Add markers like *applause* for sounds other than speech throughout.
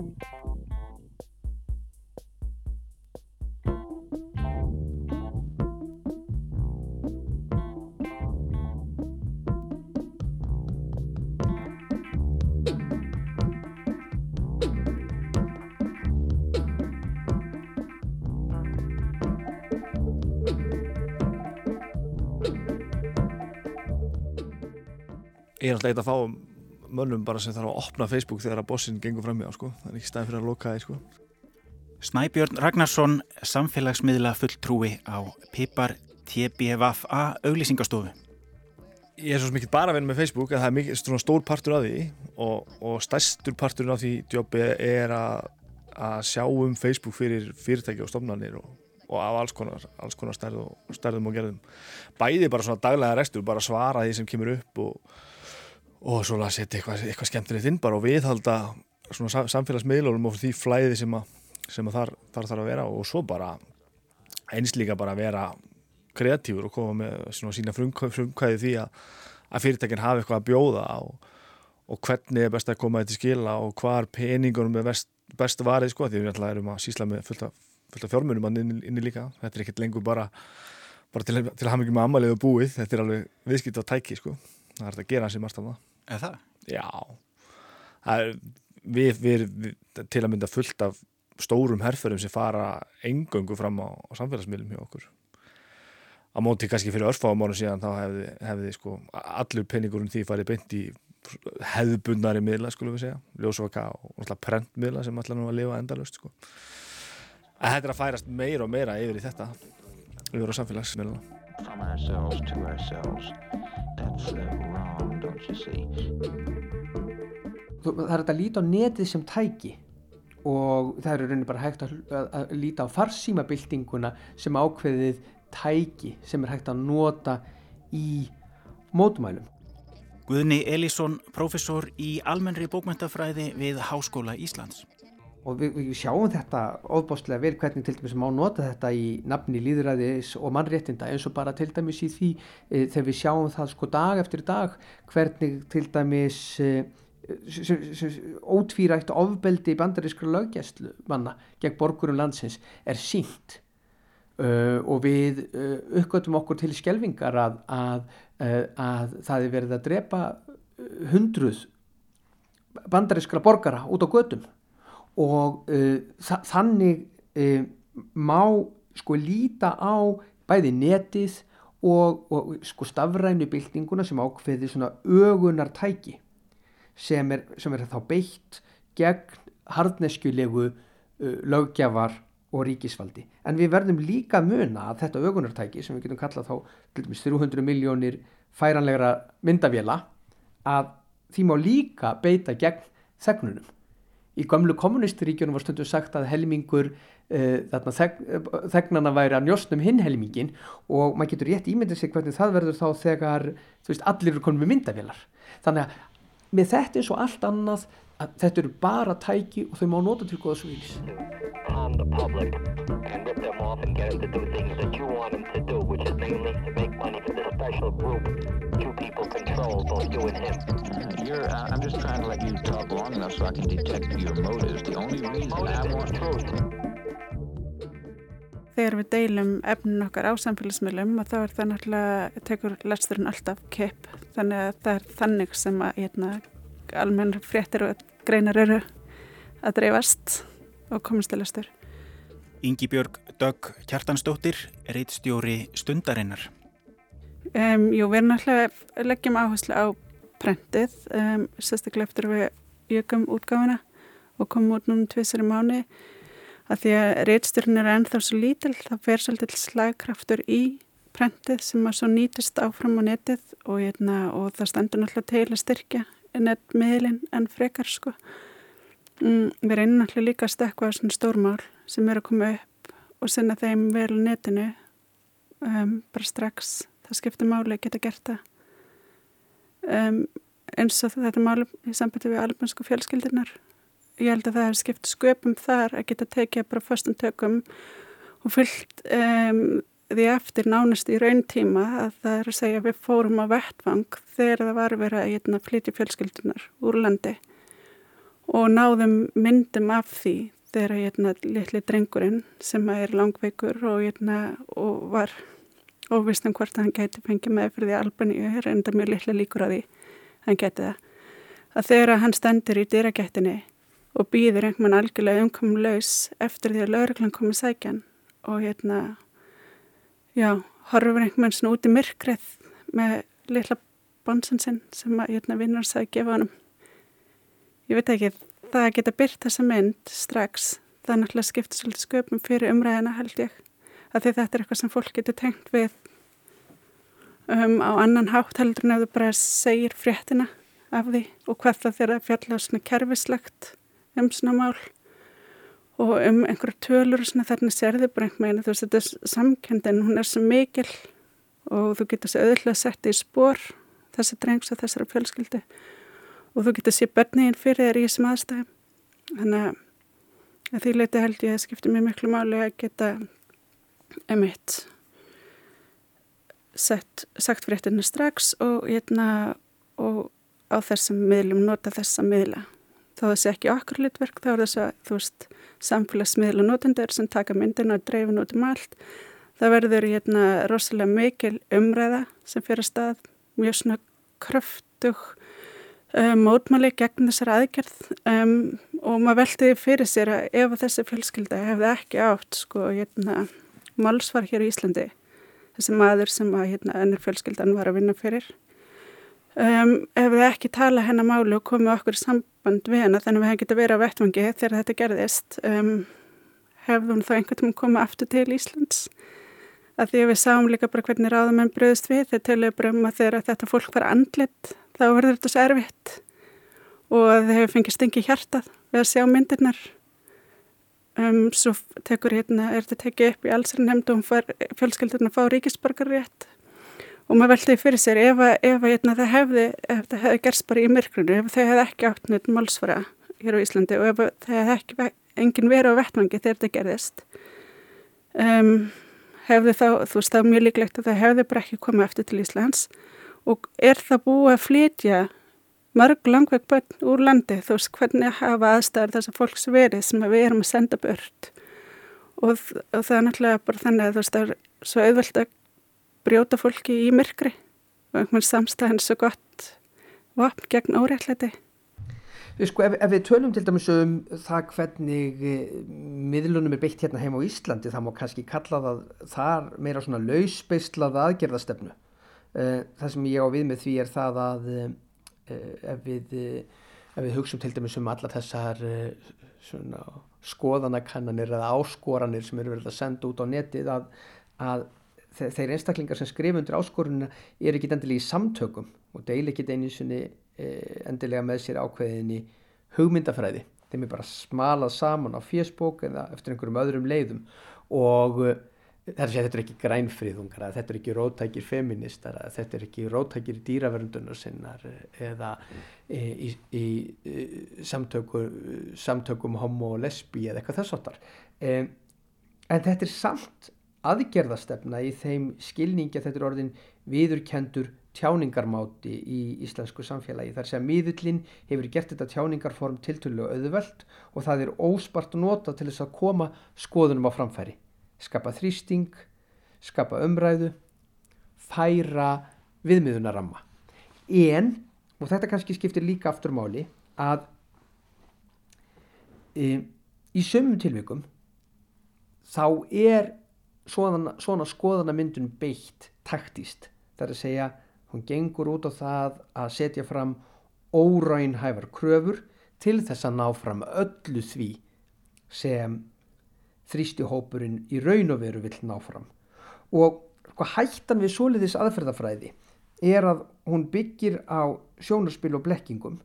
Ég er alltaf eitthvað að fá mönnum bara sem þarf að opna Facebook þegar að bossin gengur fram hjá sko. Það er ekki stæð fyrir að loka það sko. Snæbjörn Ragnarsson, samfélagsmiðla fulltrúi á Pipar TBVA auglýsingastofu. Ég er svo mikið bara að vinna með Facebook að það er mikið stór partur af því og, og stærstur partur af því jobbi er að, að sjá um Facebook fyrir fyrirtæki og stofnanir og, og af alls konar, alls konar stærð og, stærðum og gerðum. Bæði bara svona daglega restur, bara svara því sem kemur upp og og svona að setja eitthvað, eitthvað skemmtilegt inn bara og viðhalda samfélagsmiðlunum og því flæði sem að, sem að þar, þar þarf að vera. Og svo bara eins líka bara vera kreatífur og koma með svona sína frumkvæði því að, að fyrirtækinn hafi eitthvað að bjóða og, og hvernig er best að koma þetta í skila og hvar peningunum er best, best varið sko því við alltaf erum að sísla með fullt af, fullt af fjármunum inni, inni líka. Þetta er ekkert lengur bara, bara til, til að hafa mikið með amalið og búið. Þetta er alveg viðskipt á tæki sko það er að gera hans í marst af það Eða það? Já, það er, við, við, við til að mynda fullt af stórum herrferðum sem fara engöngu fram á, á samfélagsmiðlum hjá okkur. Á móti kannski fyrir örfáum ára síðan þá hefði, hefði sko, allur penningurum því farið beint í hefðbundari miðla, skulum við segja, ljósvaka og prentmiðla sem allar nú að lifa endalust. Sko. En þetta er að færast meira og meira yfir í þetta, yfir á samfélagsmiðluna. That's uh, wrong, don't you see Það er þetta að líta á netið sem tæki og það eru rauninni bara hægt að, að, að líta á farsímabildinguna sem ákveðið tæki sem er hægt að nota í mótumælum. Guðni Elísson, professor í almennri bókmyndafræði við Háskóla Íslands og við, við sjáum þetta ofbáslega vel hvernig til dæmis má nota þetta í nafni líðræðis og mannréttinda eins og bara til dæmis í því e, þegar við sjáum það sko dag eftir dag hvernig til dæmis e, ótvírægt ofbeldi bandarískra lögjæslu manna gegn borgurum landsins er sínt uh, og við uh, uppgötum okkur til skjelvingar að, að, uh, að það er verið að drepa hundruð bandarískra borgara út á gödum og uh, þa þannig uh, má sko líta á bæði netið og, og sko stafrænu byltinguna sem ákveði svona ögunar tæki sem er, sem er þá beitt gegn hardneskjulegu uh, lögjafar og ríkisfaldi. En við verðum líka muna að þetta ögunartæki sem við getum kallað þá 300 miljónir færanlegra myndavila að því má líka beita gegn þegnunum í gamlu kommunisturíkjunum var stundu sagt að helmingur uh, þeg, þegnana væri að njóstnum hinn helmingin og maður getur rétt ímyndið sig hvernig það verður þá þegar veist, allir eru konum með myndavélar. Þannig að með þetta er svo allt annað að þetta eru bara tæki og þau má nota til góða svílis and get them to do things that you want them to do, which is mainly to make money for this special group two people control, both you and him. You're, uh, I'm just trying to let you talk long enough so I can detect your motives. The only reason I want truth. Þegar við deilum efnin okkar á samfélagsmiðlum og þá er það náttúrulega, tekur lesturinn alltaf kepp, þannig að það er þannig sem að hérna, almenn fréttir og greinar eru að dreifast og komast til lestur. Ingi Björg Dögg Kjartansdóttir, reittstjóri Stundarinnar. Um, jú, við erum alltaf leggjum áherslu á prentið, um, sérstaklega eftir við jökum útgáfina og komum út núna tvisari mánu að því að reittstjórn er ennþá svo lítil, það fer svolítið slagkraftur í prentið sem að svo nýtist áfram á netið og, eitna, og það stendur náttúrulega til að styrkja netmiðlinn en frekar sko. Um, við reynum náttúrulega líka að stekka svona stórmál sem eru að koma upp og sinna þeim vel netinu. Um, bara strax. Það skiptir máli að geta gert það. Um, eins og þetta máli í sambandi við albansku fjölskyldirnar. Ég held að það hefur skipt sköpum þar að geta tekið bara fyrstum tökum og fyllt um, því eftir nánast í raun tíma að það er að segja að við fórum á vettvang þegar það var verið að hérna, flytja fjölskyldunar úr landi og náðum myndum af því þegar hérna litli drengurinn sem er langveikur og, hérna, og var óvist um hvort hann geti fengið með fyrir því albaníu er enda mjög litla líkur að því hann geti það. Að þegar hann stendur í dyragættinni og býður einhvern algjörlega umkomum laus eftir því að lauruglan komið sækjan og hérna já, horfur einhvern mann svona út í myrkrið með litla bonsin sinn sem að hérna vinnur sæði gefa honum. Ég veit ekki, það geta byrt þessa mynd strax, það er náttúrulega skiptið svolítið sköpum fyrir umræðina held ég. Að því þetta er eitthvað sem fólk getur tengt við um, á annan hátt heldur en ef þú bara segir fréttina af því og hvað það þeirra fjalla svona kerfislegt um svona mál og um einhverju tölur og svona þarna sérðu bara einhvern veginn þú veist þetta er samkendin, hún er svo mikil og þú getur svo auðvitað að setja í spór þessi drengs og þessara fjölskyldu og þú getur sé börniðin fyrir þér í þessum aðstæðum þannig að því leiti held ég að skipta mér miklu máli að geta emitt sett, sagt fréttinu strax og, hérna, og á þessum miðlum nota þessa miðla. Þá þessi ekki okkur litverk, þá er þess að þú veist samfélagsmiðla notendur sem taka myndinu og dreifin út um allt. Það verður hérna rosalega mikil umræða sem fyrir stað, mjög svona kröftug um, mótmáli gegn þessar aðgerð um, og maður veltiði fyrir sér að ef þessi fjölskylda hefði ekki átt sko hérna málsvar hér í Íslandi þessi maður sem að hérna ennur fjölskyldan var að vinna fyrir um, ef við ekki tala hennar máli og komið okkur í samband við hennar þannig að við hefum getið verið á vettvangi þegar þetta gerðist um, hefðum þá einhvern veginn komið aftur til Íslands? Að því að við sáum líka bara hvernig ráðamenn bröðist við þegar töluðu bara um að þegar þetta fólk var andlit þá verður þetta svo erfitt. Og það hefur fengið stingi hjartað við að sjá myndirnar. Um, svo tekur hérna, er þetta tekið upp í allsar nefnd og fjölskyldurna fá ríkisborgarrétt og maður veldi fyrir sér ef, ef hérna, hefði, ef það hefði gerst bara í myrkrunu, ef það hefði ekki átt neitt málsfara hér á Íslandi og ef það hefði ekki engin verið á vettmangi þegar þetta gerðist um, hefði þá, þú veist er mjög líklegt að það hefði bara ekki komið eftir til Íslands. Og er það búið að flytja mörg langveg börn úr landi? Þú veist hvernig hafa aðstæður þess að fólks verið sem við erum að senda börn og, og það er náttúrulega bara þannig að þú veist það er svo auðvöld að brjóta fólki í myrkri. Og einhvern samstæðan svo gott vapn gegn óréttlæti. Sko, ef, ef við tölum til dæmis um það hvernig eh, miðlunum er beitt hérna heima á Íslandi það má kannski kalla það þar meira svona lausbeislað aðgerðastefnu. Eh, það sem ég á við með því er það að eh, ef við, ef við hugsaum til dæmis um allar þessar skoðanakannanir eða áskoranir sem eru verið að senda út á netið að, að þeir einstaklingar sem skrif undir áskorunina er ekki endilega í samtökum og deil ekki einu sinni endilega með sér ákveðinni hugmyndafræði. Þeim er bara smalað saman á fésbók eða eftir einhverjum öðrum leiðum og þetta er ekki grænfríðungar þetta er ekki rótækir feministar þetta er ekki rótækir dýraverundunar sinnar eða í, í, í samtöku, samtökum homo og lesbi eða eitthvað þess áttar en þetta er samt aðgerðastefna í þeim skilningi að þetta er orðin viðurkendur tjáningarmáti í íslensku samfélagi þar sem miðullin hefur gert þetta tjáningarform tiltölu og auðvöld og það er óspart nota til þess að koma skoðunum á framfæri skapa þrýsting, skapa umræðu, færa viðmiðunaramma. En, og þetta kannski skiptir líka aftur máli, að e, í sömum tilvikum þá er svona, svona skoðanamyndun beitt taktíst. Það er að segja, hún gengur út á það að setja fram órænhæfar kröfur til þess að ná fram öllu því sem þrýstihópurinn í raun og veru vill ná fram. Og hvað hættan við soliðis aðferðafræði er að hún byggir á sjónarspil og blekkingum,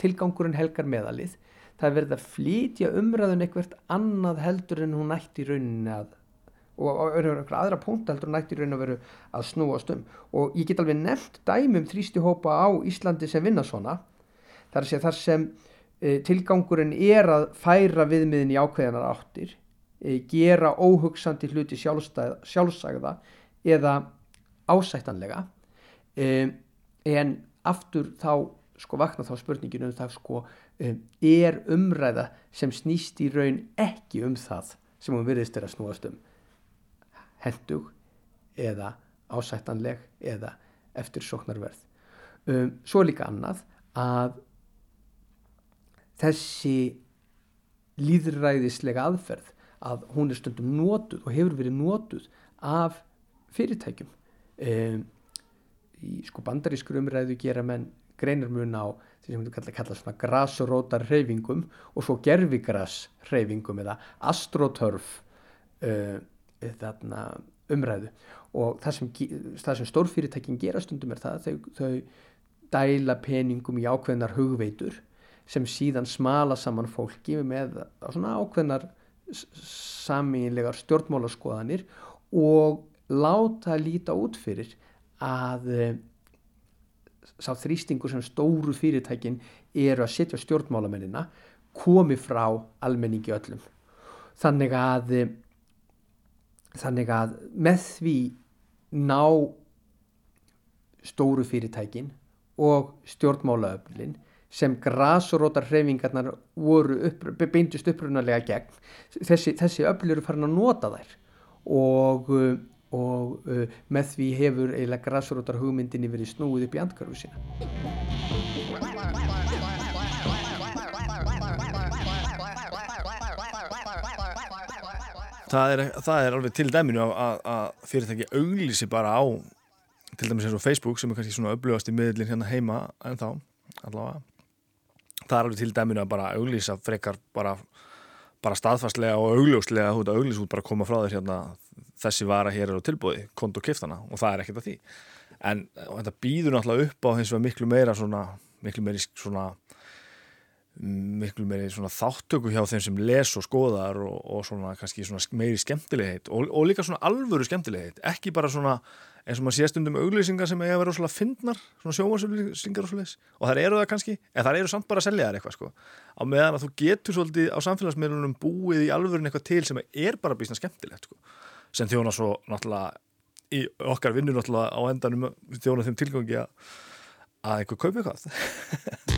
tilgangurinn helgar meðalið, það verður að flytja umræðun eitthvað annað heldur en hún nætti í rauninni að og aðra punkt heldur nætti raun og veru að snúast um. Og ég get alveg nefnt dæmum þrýstihópa á Íslandi sem vinna svona. Þar sem, þar sem e, tilgangurinn er að færa viðmiðin í ákveðanar áttir e, gera óhugsandi hluti sjálfsagða eða ásættanlega e, en aftur þá sko vakna þá spurningin um það sko er umræða sem snýst í raun ekki um það sem hún virðist er að snúast um hendug eða ásættanleg eða eftir sóknarverð um, svo líka annað að þessi líðræðislega aðferð að hún er stundum nótuð og hefur verið nótuð af fyrirtækjum. Um, í sko bandarískur umræðu gera menn greinar mun á því sem við kalla, kalla svona grasrótar hreyfingum og svo gerfigras hreyfingum eða astrotörf uh, þarna umræðu. Og það sem, það sem stórfyrirtækin gera stundum er það þau, þau dæla peningum í ákveðnar hugveitur sem síðan smala saman fólki með svona ákveðnar samínlegar stjórnmálaskoðanir og láta líta út fyrir að eh, sá þrýstingur sem stóru fyrirtækin eru að setja stjórnmálamennina komi frá almenningi öllum. Þannig að eh, þannig að með því ná stóru fyrirtækin og stjórnmálaöflin sem grasurótar hreyfingarnar voru upp, beindust upprunalega gegn þessi, þessi öfl eru farin að nota þær. Og, og með því hefur eiginlega grasurótar hugmyndinni verið snúið upp í andkarfu sína Það er, það er alveg til dæminu að, að fyrirtæki auglýsi bara á til dæmis eins og Facebook sem er kannski svona upplöfast í miðlinn hérna heima en þá allavega. Það er alveg til dæminu að bara auglýsa frekar bara, bara staðfastlega og augljóslega þú veit að auglýsa út bara koma frá þér hérna þessi vara hér er á tilbúði, konto kiftana og það er ekkert að því. En þetta býður náttúrulega upp á hins vegar miklu meira svona miklu meiri svona miklu meiri svona þáttöku hjá þeim sem les og skoðar og, og svona kannski svona meiri skemmtilegheit og, og líka svona alvöru skemmtilegheit ekki bara svona eins og maður sé stundum auglýsingar sem eiga að vera svona finnar svona sjómasauglýsingar og svona og þar eru það kannski, en þar eru samt bara að selja þær eitthvað sko, á meðan að þú getur svolítið á samfélagsmiðlunum búið í alvörun eitthvað til sem er bara bísna skemmtilegt sko, sem þjóna svo náttúrulega í okkar vinnur náttúrulega á endanum þjóna þeim tilgangi að einhver kaupi eitthvað *laughs*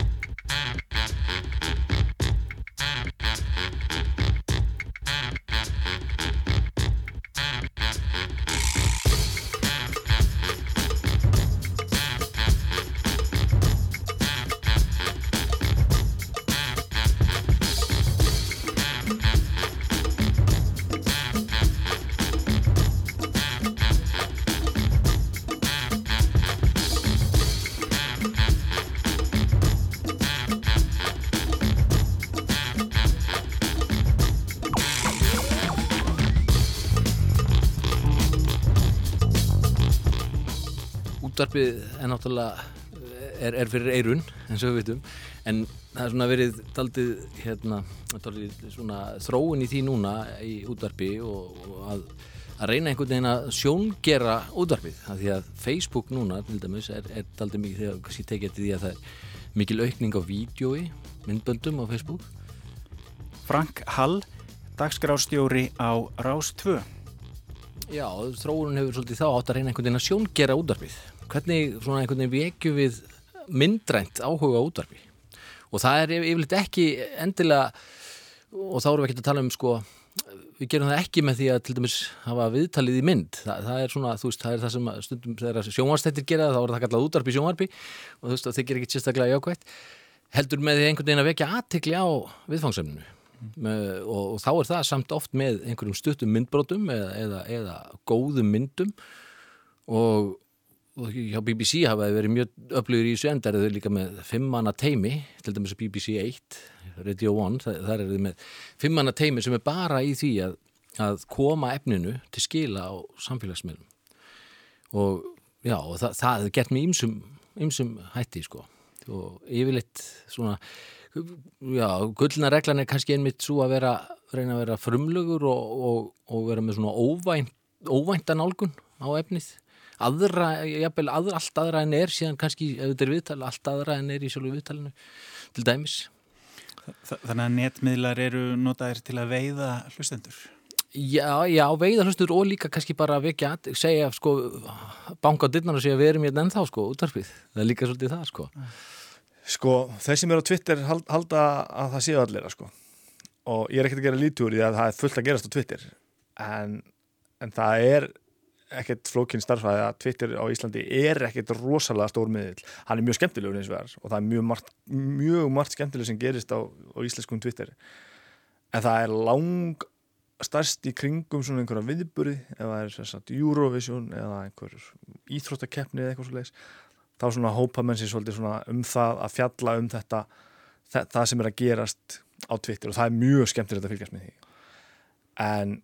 náttúrulega er, er fyrir eirun eins og við veitum en það er svona verið daldið hérna, daldið svona þróun í því núna í útvarpi og, og að, að reyna einhvern veginn að sjóngera útvarpið. Að því að Facebook núna til dæmis er, er daldið mikið þegar kannski tekið eftir því að það er mikil aukning á vídjói, myndböndum á Facebook. Frank Hall dagsgrástjóri á Rás 2 Já, þróunum hefur svolítið þá átt að reyna einhvern veginn að sjóngera útvarpið. Hvernig svona einhvern veginn vekju við myndrænt áhuga útvarfi og það er yfirleitt ekki endilega og þá erum við ekki að tala um sko við gerum það ekki með því að til dæmis hafa viðtalið í mynd, það, það er svona þú veist, það er það sem stundum þegar sjónvarstættir gera þá er það kallað útvarfi sjónvarfi og þú veist að þeir gera ekki sérstaklega jákvægt heldur með því einhvern veginn að vekja aðtikli á viðfangsefninu með, og, og þá er það samt oft með einhverjum stuttum myndbrotum eða, eða, eða góðum myndum. Og og hjá BBC hafaði verið mjög öflugur í þessu enda þau líka með fimmanna teimi, til dæmis að BBC 1 Radio 1, þar er þau með fimmanna teimi sem er bara í því að, að koma efninu til skila á samfélagsmiðlum. Og já, og það, það er gert með ýmsum hætti sko. Og yfirleitt svona já, gullna reglan er kannski einmitt svo að vera, reyna að vera frumlugur og, og, og vera með svona óvænt, óvæntan álgun á efnið. Aðra, jafnvel aðra, allt aðra en er síðan kannski, ef þetta er viðtal, allt aðra en er í sjálfu viðtalinu til dæmis. Þannig að netmiðlar eru notaðir til að veiða hlustendur? Já, já, veiða hlustendur og líka kannski bara að vekja, segja sko, banka á dittnar og segja við erum hérna ennþá sko, útvarfið, það er líka svolítið það sko Sko, þeir sem eru á Twitter hald, halda að það séu allir sko. og ég er ekkert að gera lítúr í að það er fullt að gerast á Twitter. En, en það er ekkert flókinn starfæði að Twitter á Íslandi er ekkert rosalega stór miðil hann er mjög skemmtilegur eins og það er og það er mjög margt, mjög margt skemmtileg sem gerist á, á íslenskum Twitter. En það er lang starst í kringum svona einhverja viðburi ef það er sagt, Eurovision eða einhver íþróttakeppni eða eitthvað svo leiðis þá svona hópa menn sér svolítið um það að fjalla um þetta það sem er að gerast á Twitter. Og það er mjög skemmtilegt að fylgjast með því. En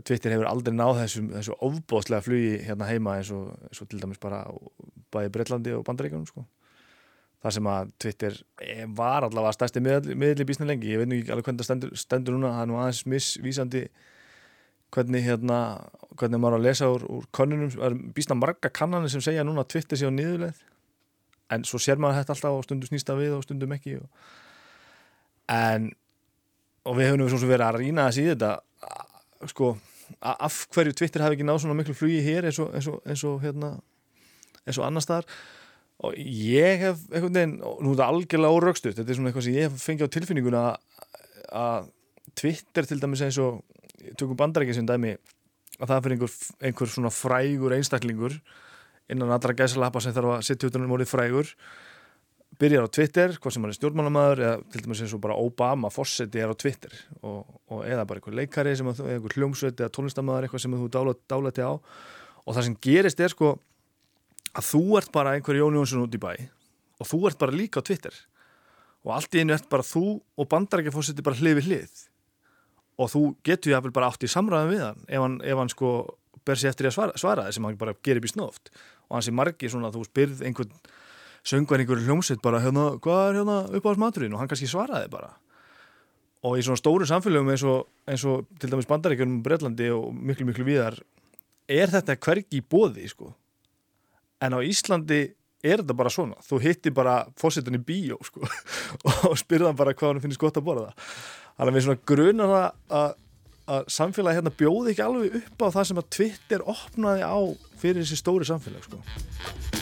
Twitter hefur aldrei náð þessu, þessu ofbóðslega flugi hérna heima eins og, eins og til dæmis bara bæði Breitlandi og Bandaríkanum sko. það sem að Twitter var allavega stærsti miðli bísna lengi, ég veit ekki alveg hvernig það stendur, stendur núna, það er nú aðeins missvísandi hvernig hérna hvernig maður að lesa úr, úr konunum bísna marga kannanir sem segja núna að Twitter sé á niðurleið en svo sér maður þetta alltaf og stundum snýsta við og stundum ekki og... en og við hefum svo verið að rýna þessi í þetta sko af hverju Twitter hafi ekki náð svona miklu flugi hér eins og, eins og, eins og hérna eins og annar staðar. Og ég hef einhvern veginn, nú er þetta algjörlega óraugstuð þetta er svona eitthvað sem ég hef fengið á tilfinninguna að Twitter til dæmis eins og tökum bandarækja sem dæmi að það fyrir einhver, einhver svona frægur einstaklingur innan allra gæsalappa sem þarf að sittja utan um orðið frægur byrjar á Twitter, hvað sem hann er stjórnmálamadur eða til dæmis eins og bara Obama fósetti er á Twitter og, og eða bara einhver leikari sem eða einhver hljómsveit eða tónlistamæður eitthvað sem þú dálæti á. Og það sem gerist er sko að þú ert bara einhver Jón Jónsson út í bæ og þú ert bara líka á Twitter. Og allt í einu ert bara þú og bandarækja fósetti bara hlið við hlið og þú getur jáfnvel bara átt í samræðum við hann ef hann, ef hann sko ber sér eftir að svara, svara það sem hann bara gerir bí snóft og hann sé margi svona þú spyrð einhvern söngar einhverju hljómsveit bara hérna, hvað er hérna upp á þess maturinn og hann kannski svaraði bara. Og í svona stóru samfélögum eins og, eins og til dæmis bandaríkjum Breitlandi og miklu miklu viðar er þetta hvergi í bóði sko. En á Íslandi er þetta bara svona. Þú hittir bara fósittan í bíó sko *laughs* og spyrðan bara hvað hann finnst gott að borða þannig að við svona grunar að að samfélagi hérna bjóði ekki alveg upp á það sem að Twitter opnaði á fyrir þessi stóri samfélag sko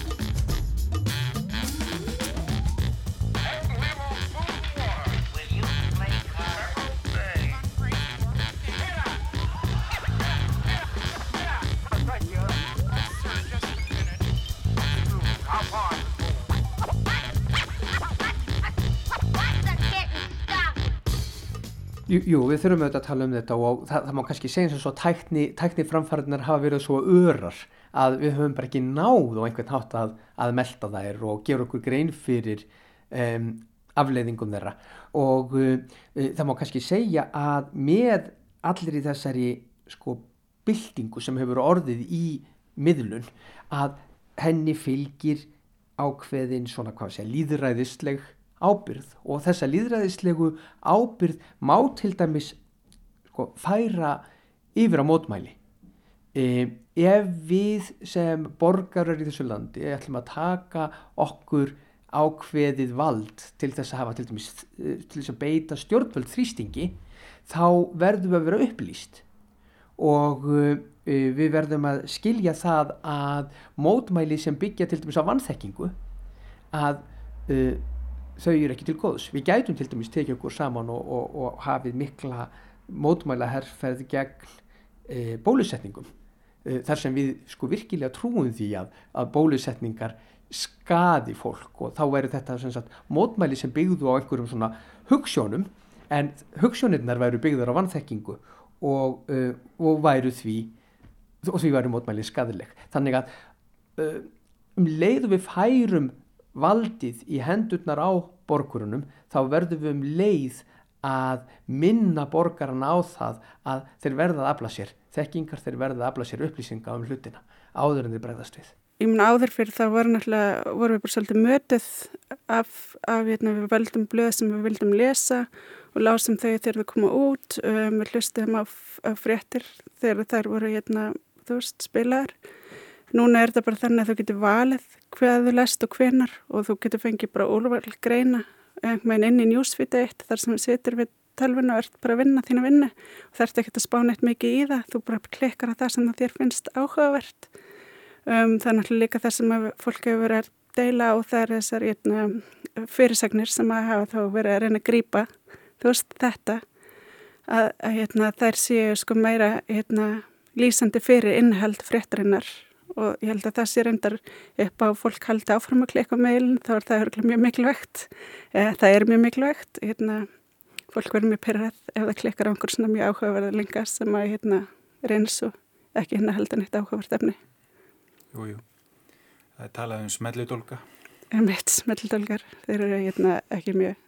Jú, jú, við þurfum auðvitað að tala um þetta og það, það má kannski segja eins og tækni, tækni framfæriðnar hafa verið svo örar að við höfum bara ekki náð og einhvern hátt að, að melda þær og gera okkur grein fyrir um, afleiðingum þeirra. Og uh, það má kannski segja að með allir í þessari sko byltingu sem hefur orðið í miðlun að henni fylgir ákveðin svona hvað sé líðræðisleg ábyrð og þessa líðræðislegu ábyrð má til dæmis sko, færa yfir á mótmæli. E, ef við sem borgarar í þessu landi ætlum að taka okkur ákveðið vald til þess að hafa til dæmis til þess að beita stjórnvöld þrýstingi þá verðum við að vera upplýst. Og uh, við verðum að skilja það að mótmæli sem byggja til dæmis á vannþekkingu að uh, þau eru ekki til góðs. Við gætum til dæmis tekið okkur saman og, og, og hafið mikla mótmæla herrferð gegn e, bólusetningum e, þar sem við sko virkilega trúum því að, að bólusetningar skadi fólk og þá verður þetta sem sagt, mótmæli sem byggðu á einhverjum svona hugssjónum en hugssjónirnar væru byggður á vannþekkingu og, uh, og væru því og því væru mótmæli skadileg þannig að uh, um leiðu við færum valdið í hendurnar á borgurunum þá verðum við um leið að minna borgarna á það að þeir verða að afla sér. Þekkingar þeir verða að afla sér upplýsinga um hlutina áður en þeir bregðast við. Ég mun áður fyrir það voru náttúrulega voru við bara svolítið mötuð af, af hérna, við veldum blöð sem við vildum lesa og lásum þau þegar þau koma út. Um, við hlustum á, á fréttir þegar þær voru hérna, þú veist, spilaðar Núna er þetta bara þannig að þú getur valið hvað þú lest og hvenar og þú getur fengið bara úrval greina einhvern veginn inn í njúsvita eitt þar sem þú situr við tölvun og ert bara að vinna þína vinnu og það ert ekki að spána eitt mikið í það, þú bara klikkar á það sem þér finnst áhugavert. Um, það er náttúrulega líka það sem fólk hefur verið að deila það er þessar eitna, fyrirsagnir sem að hafa þá verið að reyna að grýpa þú veist þetta að, að eitna, þær séu sko meira lýsandi fyrir innhald fréttarinnar og ég held að það sé reyndar upp á fólk haldi áfram að klika meilin þá er það mjög mikilvægt. Eh, það er mjög mikilvægt hérna, fólk verður mjög pyrrað ef það klikkar á einhver svona mjög áhugaverða linga sem að hérna, reyns og ekki hérna heldur neitt áhugavert efni. Jújú, það er talað um smelludólka Um eitt smelludólkar, þeir eru hérna, ekki mjög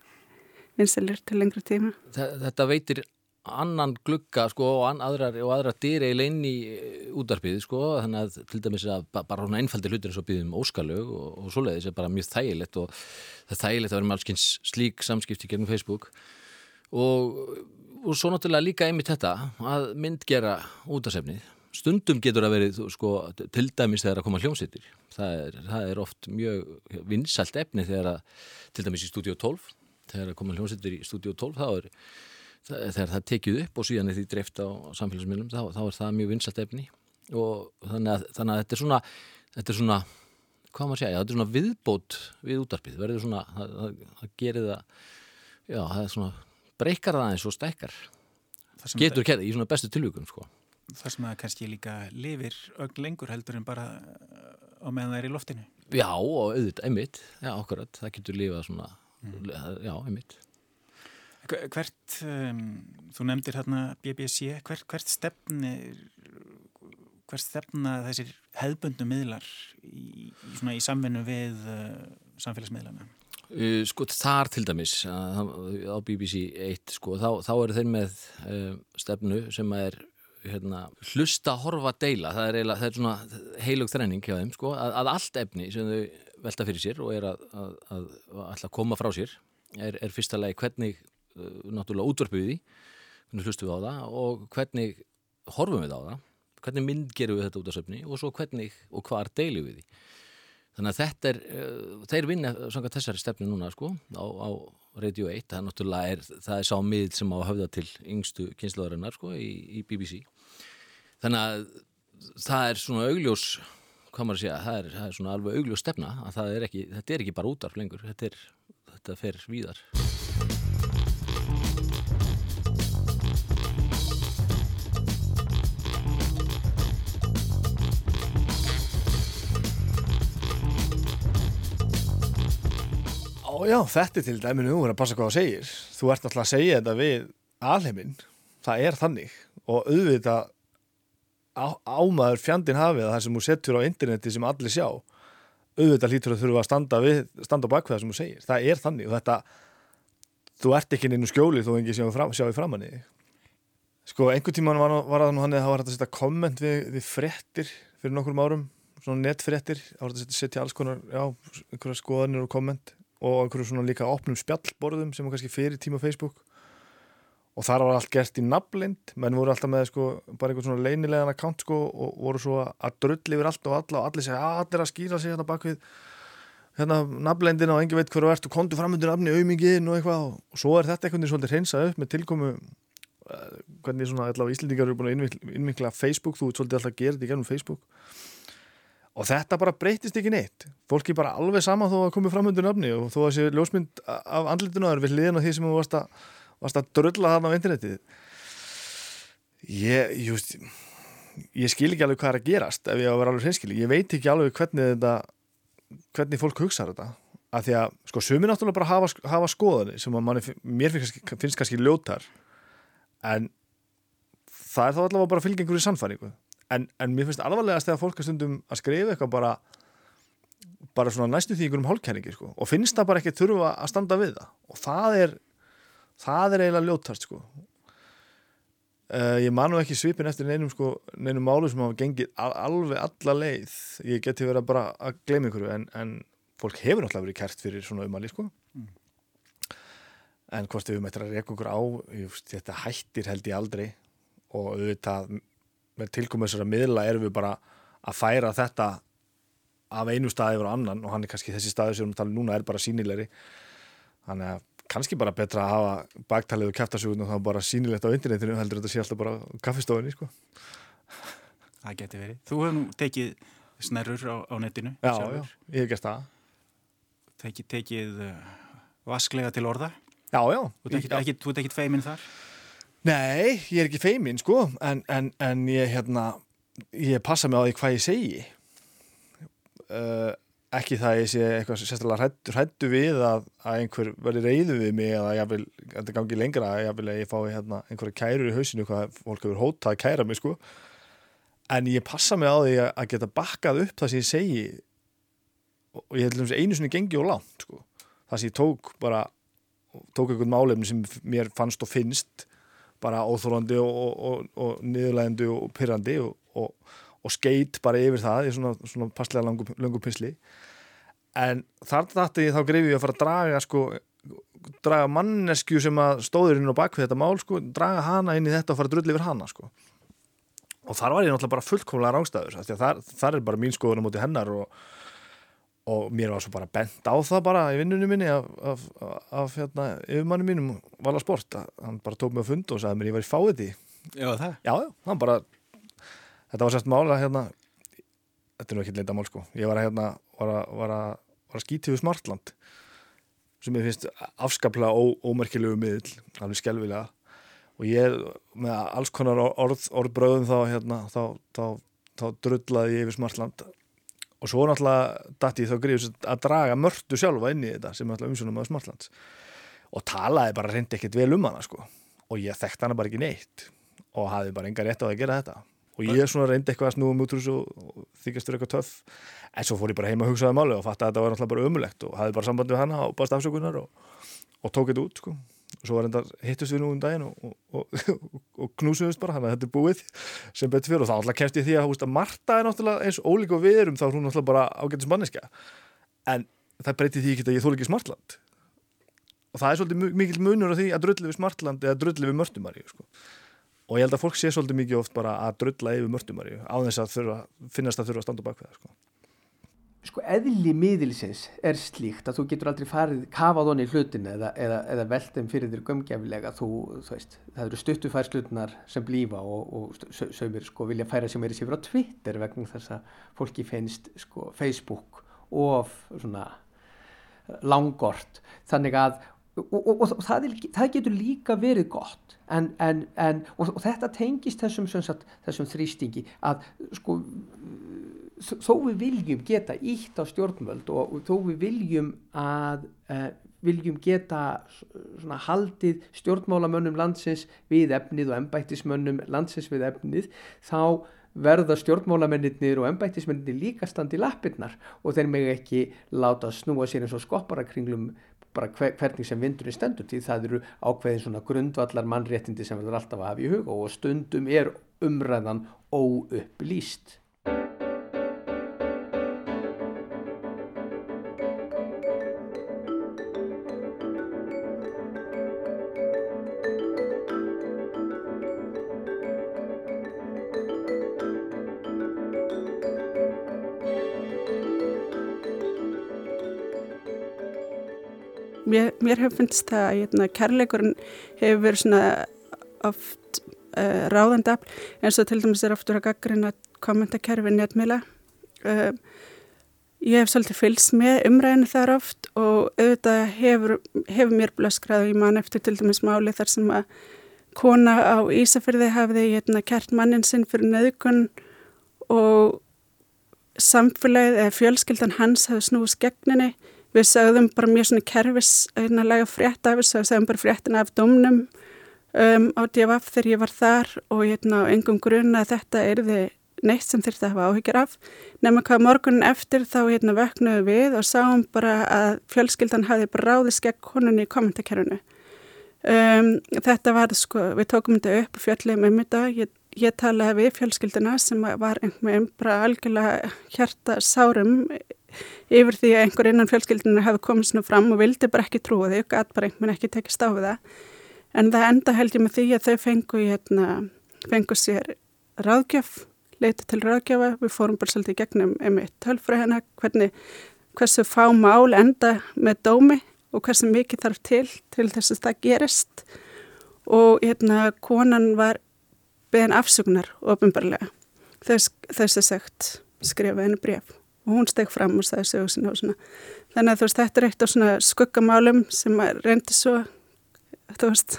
vinselir til lengri tíma. Þetta veitir annan glugga sko og aðrar, og aðrar dyr eiginlega inn í eh, útarpið sko þannig að til dæmis að bara svona einfaldi hlutir eins og býðum óskalög og, og svoleiðis er bara mjög þægilegt og það er þægilegt að vera með alls slík samskipti gegnum Facebook. Og, og svo náttúrulega líka einmitt þetta að myndgera útasefnið stundum getur að verið sko til dæmis þegar að koma hljómsittir það það er oft mjög vinsalt efni þegar að til dæmis í stúdíu 12 þegar að koma hljómsittir í stúdíu 12 þá er þegar það tekið upp og síðan er því dreift á samfélagsmiðlum þá, þá er það mjög vinsalt efni. Og þannig að, þannig að þetta er svona þetta er svona, hvað maður segja þetta er svona viðbót við útarpið verður svona, það, það, það gerir það já, það er svona breykar það eins og stekkar getur kerði í svona bestu tilvíkum sko. Það sem að kannski líka lifir öll lengur heldur en bara á meðan það er í loftinu. Já, og auðvitað, einmitt, já, okkur það getur lifað svona, mm. já, einmitt Hvert, um, þú nefndir hérna BBC, hvert, hvert stefni hvert stefna þessir hefböndu miðlar í, í, samvinnu við uh, samfélagsmiðlana? Uh, sko þar til dæmis á BBC 1 sko, þá, þá eru þeir með uh, stefnu sem er hérna, hlusta, horfa, deila það er, eiginlega, það er svona heilug þrenning hjá þeim sko, að, að allt efni sem þau velta fyrir sér og er að, að, að koma frá sér er, er fyrsta lagi hvernig náttúrulega útvarpið því hvernig hlustum við á það og hvernig horfum við á það hvernig mynd gerum við þetta út af söfni og svo hvernig og hvar deilum við því. Þannig að þetta er uh, þeir vinna svona þessari stefni núna sko á, á Radio 1, það er náttúrulega er, það er sá miðl sem á að höfða til yngstu kynslaðarinnar sko í, í BBC þannig að það er svona augljós hvað maður segja, það er, það er svona alveg augljós stefna að er ekki, þetta er ekki bara útarf lengur þetta, er, þetta fer víðar já, þetta er til dæminu, þú er að passa hvað það segir. Þú ert alltaf að segja þetta við alheiminn, það er þannig. Og auðvitað ámaður fjandin hafið það sem þú settur á interneti sem allir sjá auðvitað lítur að þurfa að standa, við, standa bak við það sem þú segir, það er þannig. Og þetta, þú ert ekki inn í skjóli þó engi sjáu fram, framann í sko, einhver tíma var, var það nú hann eða það var hægt að setja komment við, við frettir fyrir nokkrum árum svona netfrettir, það var hægt að setja alls konar, já, einhverja skoðanir og komment og einhverju svona líka opnum spjallborðum sem var kannski fyrir tíma Facebook. Og þar var allt gert í nafnlind. Menn voru alltaf með sko bara einhvern svona leynilegan account sko og voru svo að drull yfir allt og alla og allir segja að ah, allir að skýra sig hérna bak við hérna nafnlindina og engin veit hverju ert og kontu framöndur nafni auðmingin og eitthvað. Og svo er þetta einhvern veginn svolítið hreinsað upp með tilkomu uh, hvernig svona allavega Íslendingar eru búin að innvikla Facebook, þú ert svolítið alltaf þetta í gennum Facebook og þetta bara breytist ekki neitt. Fólki bara alveg sama þó að komi fram undir nafni og þó að sé ljósmynd af andlitinu að er við hliðin á því sem þú varst að, varst að drölla þarna á internetið. Ég, just, ég skil ekki alveg hvað er að gerast ef ég á að vera alveg hreinskil ég veit ekki alveg hvernig þetta hvernig fólk hugsaður þetta. Að því að sko sumi náttúrulega bara hafa, hafa skoðanir sem að manni, mér finnst, finnst kannski ljótar. En það er þá allavega bara fylgjengur í sannfæringu en, en mér finnst alvarlegast þegar fólk er stundum að skrifa eitthvað bara bara svona næstu því ykkur um hálfkæringi sko. og finnst það bara ekki þurfa að standa við það og það er það er eiginlega ljóttast sko. uh, ég manu ekki svipin eftir neinum, sko, neinum málu sem hafa gengið alveg alla leið ég geti verið bara að gleyma ykkur en, en fólk hefur náttúrulega verið kært fyrir svona umali sko. mm. en hvort við möttum að reyka okkur á just, þetta hættir held ég aldrei og auðvitað með tilkomið þessara miðla erum við bara að færa þetta af einu staði yfir á annan og hann er kannski þessi staði sem við talum núna er bara sínilegri þannig að kannski bara betra að hafa baktalið og kæftasögun og það bara sínilegt á internetinu heldur þetta sé alltaf bara kaffistofinni sko. Það getur verið. Þú nú tekið snerrur á, á netinu Já, já, ég hef gert það tekið, tekið uh, vasklega til orða. Já, já. Þú ert ekkit feiminn þar? Nei, ég er ekki feiminn, sko, en, en, en ég, hérna, ég passa mig á því hvað ég segi. Uh, ekki það að ég sé eitthvað sérstaklega hrættu, við að, að einhver verði reyðu við mig eða ég vil, þetta gangi lengra, ég vil að ég fái hérna, einhverja kærur í hausinu, hvað fólk hefur hótað að kæra mig, sko. En ég passa mig á því að geta bakkað upp það sem ég segi og ég held um einu sinni gengi og langt, sko. Það sem ég tók bara, tók einhvern málefni sem mér fannst og finnst bara óþólandi og, og, og, og niðurlægandi og pyrrandi og skeit bara yfir það í svona, svona passlega langu, langu pinsli en þar dætti ég þá greið ég að fara að draga sko, draga mannesku sem að stóður inn á bakvið þetta mál sko, draga hana inn í þetta og fara að drulli yfir hana sko. og þar var ég náttúrulega bara fullkomlega rángstæður þar, þar er bara mín skoðun á móti hennar og, og mér var svo bara bent á það bara í vinnunum minni af, af, af hérna, yfirmannu mínum vala sport, hann bara tók mig á fund og sagði mér ég var í fáiði Já það? Já, já, hann bara þetta var sérst mála hérna þetta er nú ekki leita mál sko. Ég var að hérna var að, var að, var að skýti við Smartland sem ég finnst afskaplega ó, ómerkilegu miðl, alveg skelvilega og ég með alls konar orð, orðbröðum þá hérna þá, þá, þá drullaði ég yfir Smartland og svo náttúrulega dætti þá gríðis að draga mörtu sjálfa inn í þetta sem náttúrulega umsönum á Smartlands. Og talaði bara reyndi ekkert vel um hana sko. Og ég þekkt hana bara ekki neitt. Og hafi bara enga rétt á að gera þetta. Og ég svona reyndi eitthvað að snúa mútur og þykast fyrir eitthvað töff. En svo fór ég bara heima að hugsaði máli og fatt að þetta var náttúrulega bara ömulegt og hafði bara samband við hana og bara stafsökunar og, og tók þetta út sko. og svo var enda hittust við nú um daginn og, og, og knúsuðust bara, þannig að þetta er búið sem betur fyrir og þá náttúrulega kemst ég því að, að Marta er náttúrulega eins ólík og við erum þá er hún náttúrulega bara ágættis manneska en það breyti því ekki að ég þól ekki smartland. Og það er svolítið mikil munur á því að drulli við smartland eða drulli við mörtumari sko. Og ég held að fólk sé svolítið mikið oft bara að drulla yfir mörtumari á þess að þurfa, finnast að þurfa að standa bak við það sko. Sko eðli miðilsins er slíkt að þú getur aldrei farið kafað honni í hlutin eða, eða, eða veltum fyrir þér gömgjafilega þú, þú veist, það eru stuttufærslutnar sem blífa og, og sögumir sko vilja færa sem er í sifra á Twitter vegna þess að fólki finnst sko Facebook of svona langort þannig að og, og, og það, er, það getur líka verið gott. En, en, en, og þetta tengist þessum, sagt, þessum þrýstingi að sko þó við viljum geta ítt á stjórnvöld og, og þó við viljum að uh, viljum geta svona haldið stjórnmálamönnum landsins við efnið og embættismönnum landsins við efnið þá verða stjórnmálamennir og embættismennir líka standi lappirnar og þeir meg ekki láta snúa sér eins og skopparakringlum bara hver, hvernig sem vindurinn stendur því það eru ákveðin svona grundvallar mannréttindi sem verður alltaf að hafa í huga og stundum er umræðan óupplýst. Mér, hefur finnst það að hérna, kærleikurinn hefur verið svona oft uh, ráðandafl eins og til dæmis er oftur að gaggrina kommentakerfi netmila uh, ég hef svolítið fylgst með umræðinu þar oft og auðvitað hefur, hefur mér blöskraðu í mann eftir til dæmis máli þar sem að kona á Ísafyrði hafiði hérna, kert mannin sinn fyrir nöðukun og samfélagið eða fjölskyldan hans hafði snúist gegninni við sagðum bara mjög svona kerfislega frétt af þessu, við sagðum bara fréttina af domnum um, á DFF þegar ég var þar og hérna á engum grunna að þetta erði neitt sem þurfti að hafa áhyggjur af. Nema hvað morgunin eftir þá hérna vöknuðu við og sáum bara að fjölskyldan hafi bara ráðist gegn konunni í kommentakerfinu. Um, þetta var sko, við tókum þetta upp og fjöldum um þetta, ég, ég talaði við fjölskyldina sem var einhvern veginn bara algjörlega hjarta sárum yfir því að einhver innan fjölskyldinu hefði komið svona fram og vildi bara ekki trúa því og gæti bara einhvern veginn ekki tekið stáfið það. En það enda held ég með því að þau fengu, hérna, fengu sér ráðgjöf, leita til ráðgjöfa, við fórum bara svolítið gegnum einmitt tölfra hennar, hvernig, hversu fá mál enda með dómi og hversu mikið þarf til til þess að það gerist. Og hérna konan var beðan afsugnar ofinbarlega þess að sagt skrifa henni bref og hún steg fram og sagði sögur sinna og svona. Þannig að þú veist, þetta er eitt af svona skuggamálum sem reyndi svo þú veist,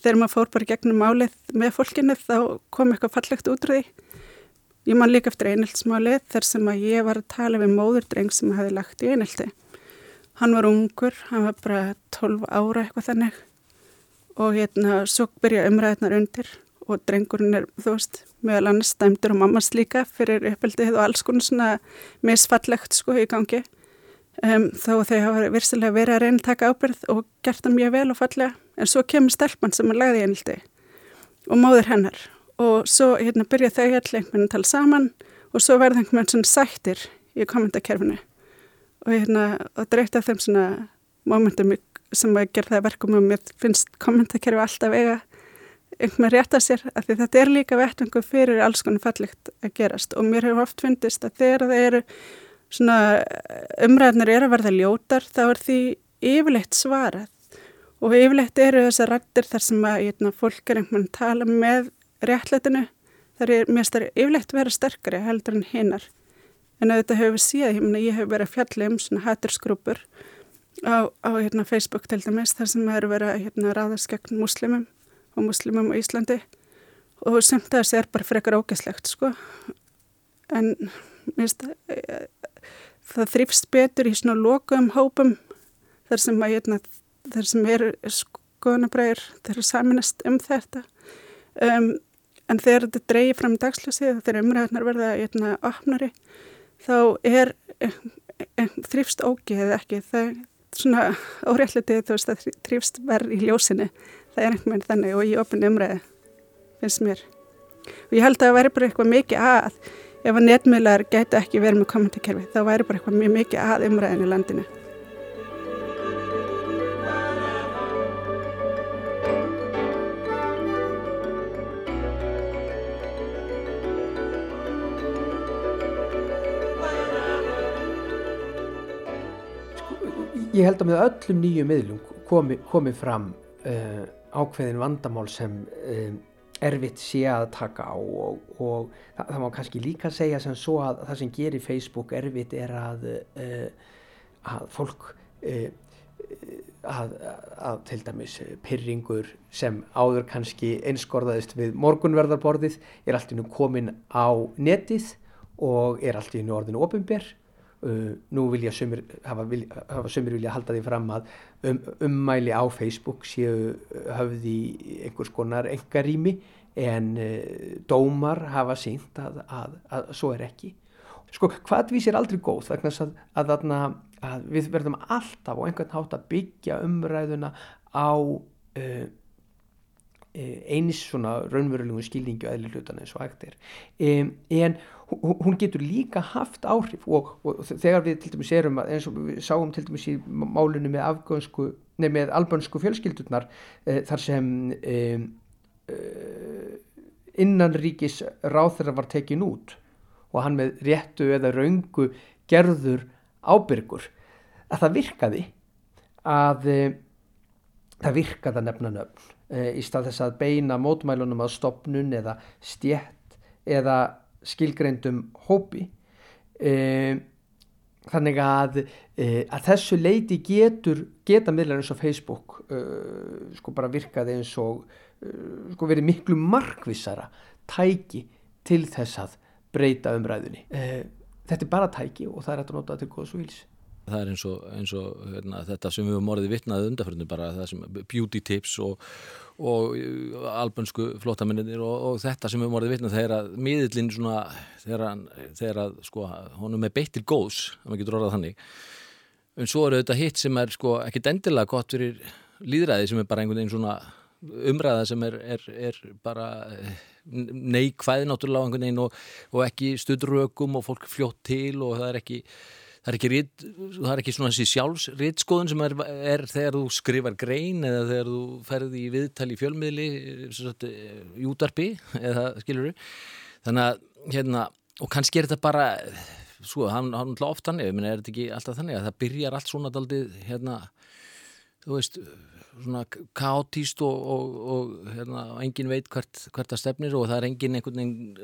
þegar maður fór bara gegnum málið með fólkinu þá kom eitthvað fallegt útrúði ég man líka eftir einheltsmálið þar sem að ég var að tala við móðurdreng sem hafi lagt í einhelti hann var ungur, hann var bara 12 ára eitthvað þannig. Og hérna svo byrja umræðnar undir og drengurinn er, þú veist, meðal annars stæmdur og mammas líka fyrir uppeldið og alls konar svona misfallegt sko í gangi. Um, þó þau hafa virsilega verið að reyna að taka ábyrð og gert það mjög vel og fallega. En svo kemur stelpann sem er lagði einhaldi og móður hennar. Og svo hérna byrja þau allir einhvern veginn að tala saman og svo verða einhvern veginn svona sættir í kommentarkerfinu og hérna og dreift af þeim svona mómentum sem að gera það verkum og mér finnst kommentarkerfi alltaf eiga einhvern veginn rétt að sér að því þetta er líka vettungu fyrir alls konar fallegt að gerast. Og mér hefur oft fundist að þegar það eru svona umræðnir er að verða ljótar þá er því yfirleitt svarað. Og yfirleitt eru þessar rættir þar sem að eitna, fólk er einhvern tala með réttletinu þar er mér stærri yfirleitt vera sterkari heldur en hinnar en að þetta hefur síðan, ég, ég hef verið að fjalla um svona hættursgrúpur á, á hérna, Facebook til dæmis þar sem það eru verið að hérna, ráðast gegn muslimum og muslimum á Íslandi. Og semt að þessi er bara frekar ógæslegt sko. En minnst, það þrýfst betur í svona lokum hópum þar sem, að, hérna, þar sem eru skoðanabræðir þar eru saminast um þetta. Um, en þegar þetta dreyir fram dagsljósið þegar umræðunar verða hérna, opnari þá er þrýfst ógið ekki. Það er svona óréttletið þú veist að þrýfst verð í ljósinu það er einhvern veginn þannig og í opin umræði finnst mér og ég held að það væri bara eitthvað mikið að ef að netmiðlar gæti ekki verið með kommentarkerfi þá væri bara eitthvað mjög mikið að umræðin í landinu. Sko, ég held að með öllum nýju miðlum komi, komi fram uh, ákveðin vandamál sem uh, erfitt sé að taka á og, og það, það má kannski líka segja sem svo að það sem gerir Facebook erfitt er að, uh, að fólk uh, að, að til dæmis pyrringur sem áður kannski einskorðaðist við morgunverðarborðið er allt í nú komin á netið og er allt í nú orðinu ofinber Uh, nú vilja sömur hafa, vilja, hafa sömur vilja halda því fram að um, ummæli á Facebook séu höfði einhvers konar engarými en uh, dómar hafa sínt að, að, að svo er ekki. Sko hvað vísir aldrei góð vegna að, að við verðum alltaf á einhvern hátt að byggja umræðuna á uh, eins svona raunverulegu skilningu eðli hlutana eins og hægt er. Um, en hún getur líka haft áhrif og, og þegar við til dæmis erum eins og við sáum til dæmis í málunum með afgönsku, nefn með albönsku fjölskyldurnar e, þar sem e, e, innanríkis ráþurra var tekin út og hann með réttu eða raungu gerður ábyrgur. Að það virkaði að það virkaði að nefna nöfn í stað þess að beina mótmælunum að stopnun eða stjett eða skilgreindum hópi. E, þannig að, e, að þessu leiti getur geta miðlar eins og Facebook e, sko bara virkaði eins og sko verið miklu markvissara tæki til þess að breyta umræðunni. Þetta er bara tæki og það er hægt að nota til góðs og vils Það er eins og, eins og hérna, þetta sem við höfum orðið vittnaðið undarförnum bara það sem beauty tips og, og uh, albönsku flottaminnir og, og þetta sem við höfum orðið vittnað þegar að miðillin svona þegar, þegar að sko honum er beitt til góðs að maður getur orðað þannig. En svo eru þetta hitt sem er sko ekkit endilega gott fyrir líðræði sem er bara einhvern veginn svona umræða sem er, er, er bara neikvæði náttúrulega einhvern veginn og, og ekki stuðrökum og fólk fljótt til og það er ekki það er ekki, rit, það er ekki svona þessi sjálfsritskoðun sem er, er þegar þú skrifar grein eða þegar þú ferði í viðtali í fjölmiðli í útarpi *laughs* eða skilur þannig að hérna og kannski er þetta bara sko, hann er ofta þannig, er þetta ekki alltaf þannig að það byrjar allt svona daldið hérna, þú veist svona kaotíst og, og, og hérna, engin veit hvert, hvert það stefnir og það er engin einhvern veginn,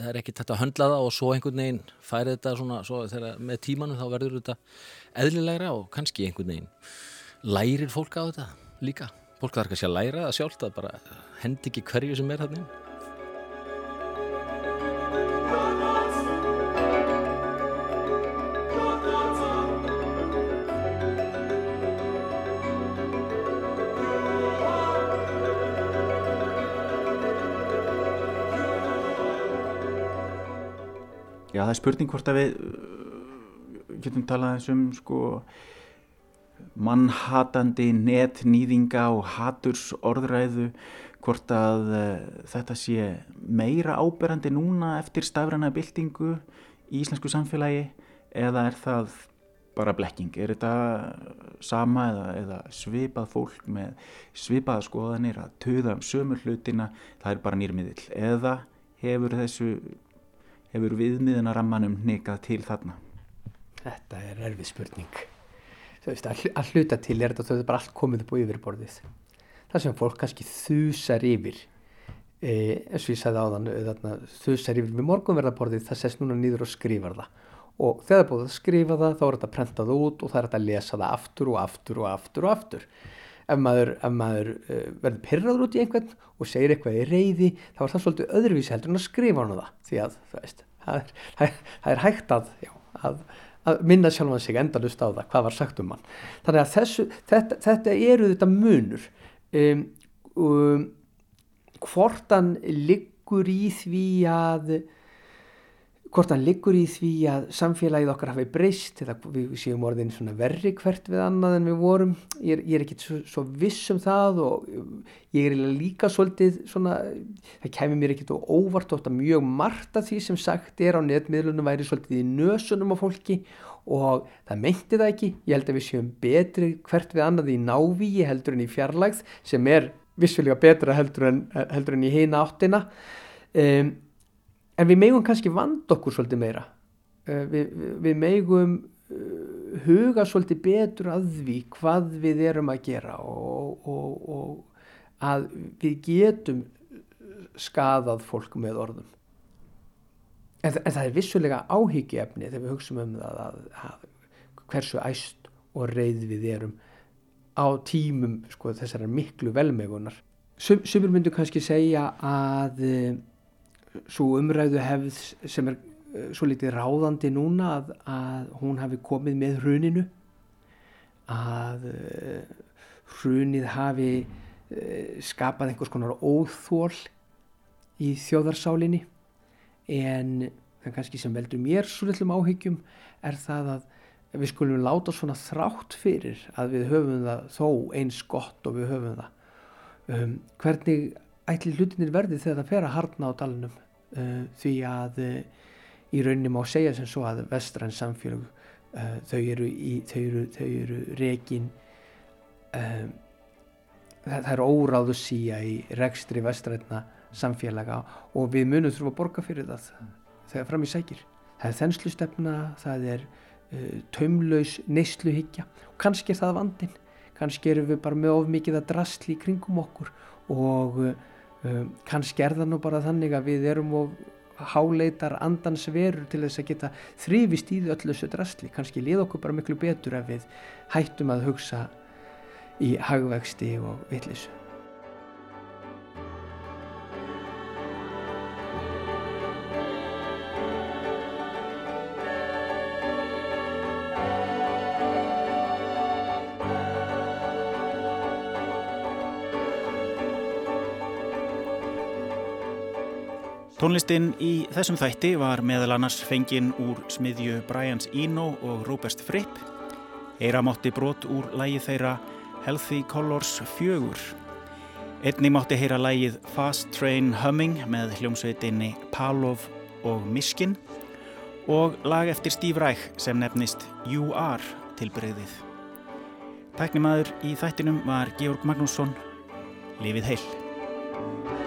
það er ekki þetta að höndla það og svo einhvern veginn færi þetta svona, svo þegar með tímanu þá verður þetta eðlilegra og kannski einhvern veginn lærir fólk á þetta líka. Fólk þarf kannski að læra það sjálft að bara hendi ekki hverju sem er þarna. Já, það er spurning hvort að við uh, getum talað eins um sko mannhatandi netnýðinga og haturs orðræðu hvort að uh, þetta sé meira áberandi núna eftir stafræna byltingu í íslensku samfélagi eða er það bara blekking? Er þetta sama eða, eða svipað fólk með svipaða skoðanir að töða um sömur hlutina, það er bara nýrmiðil eða hefur þessu hefur viðmiðunarammanum nikað til þarna? Þetta er erfið spurning. Veist, að hluta til er þetta bara allt komið upp á yfirborðið. Það sem fólk kannski þusar yfir, e, eins og ég sagði áðan, þarna, þusar yfir með morgunverðarborðið, það sést núna nýður og skrifar það. Og þegar það er búið að skrifa það, þá er þetta prentað út og það er þetta að lesa það aftur og aftur og aftur og aftur ef maður, ef maður uh, verður pyrraður út í einhvern og segir eitthvað í reyði þá er það svolítið öðruvísi heldur en að skrifa hann það. Því að veist, það, er, það, er, það er hægt að, já, að, að minna sjálfan sig endalust á það hvað var sagt um hann. Þannig að þessu, þetta, þetta eru þetta munur. Um, um, hvort hann liggur í því að hvort hann liggur í því að samfélagið okkar hafi breyst eða við séum orðin verri hvert við annað en við vorum. Ég er, ég er ekki svo, svo viss um það og ég er líka svolítið svona, það kemur mér ekki óvart að mjög margt af því sem sagt er á netmiðlunum væri svolítið í nösunum á fólki og það meinti það ekki, ég held að við séum betri hvert við annað í návíi heldur en í fjarlægð sem er vissulega betra heldur en, heldur en í heina áttina. Um en við megum kannski vand okkur svolítið meira. Uh, við, við megum uh, huga svolítið betur að því hvað við erum að gera og, og, og að við getum skadað fólk með orðum. En, en það er vissulega áhyggjaefni þegar við hugsaum um það að, að hversu æst og reyð við erum á tímum sko, þessar miklu velmegunar. Sumur myndu kannski segja að svo umræðu hefð sem er uh, svo litið ráðandi núna að, að hún hafi komið með hruninu að uh, hrunið hafi uh, skapað einhvers konar óþól í þjóðarsálinni. En það kannski sem veldur mér svo litlum áhyggjum er það að við skulum láta svona þrátt fyrir að við höfum það þó eins gott og við höfum það. Um, hvernig ætli hlutinir verði þegar það fer að harna á dalunum uh, því að uh, í rauninni má segja sem svo að vestræn samfélag uh, þau eru, eru, eru rekin um, það, það er óráðu síja í rekstri vestræna samfélaga og við munum þurfum að borga fyrir það þegar fram í sækir. Það er þenslustefna, það er taumlaus neysluhyggja og kannski er það vandin kannski erum við bara með of mikið að drastli í kringum okkur og um, kannski er það nú bara þannig að við erum og háleitar andans verur til þess að geta þrifist í öllu þessu drastli kannski lið okkur bara miklu betur ef við hættum að hugsa í hagvexti og vittlisu Tónlistinn í þessum þætti var meðal annars fenginn úr smiðju Brians Eno og Robert Fripp. Eira mátti brot úr lægi þeirra Healthy Colors 4. Einni mátti heyra lægið Fast Train Humming með hljómsveitinni Palov og Miskin og lag eftir Steve Reich sem nefnist You Are tilbreyðið. Tæknimaður í þættinum var Georg Magnússon. Lifið heil!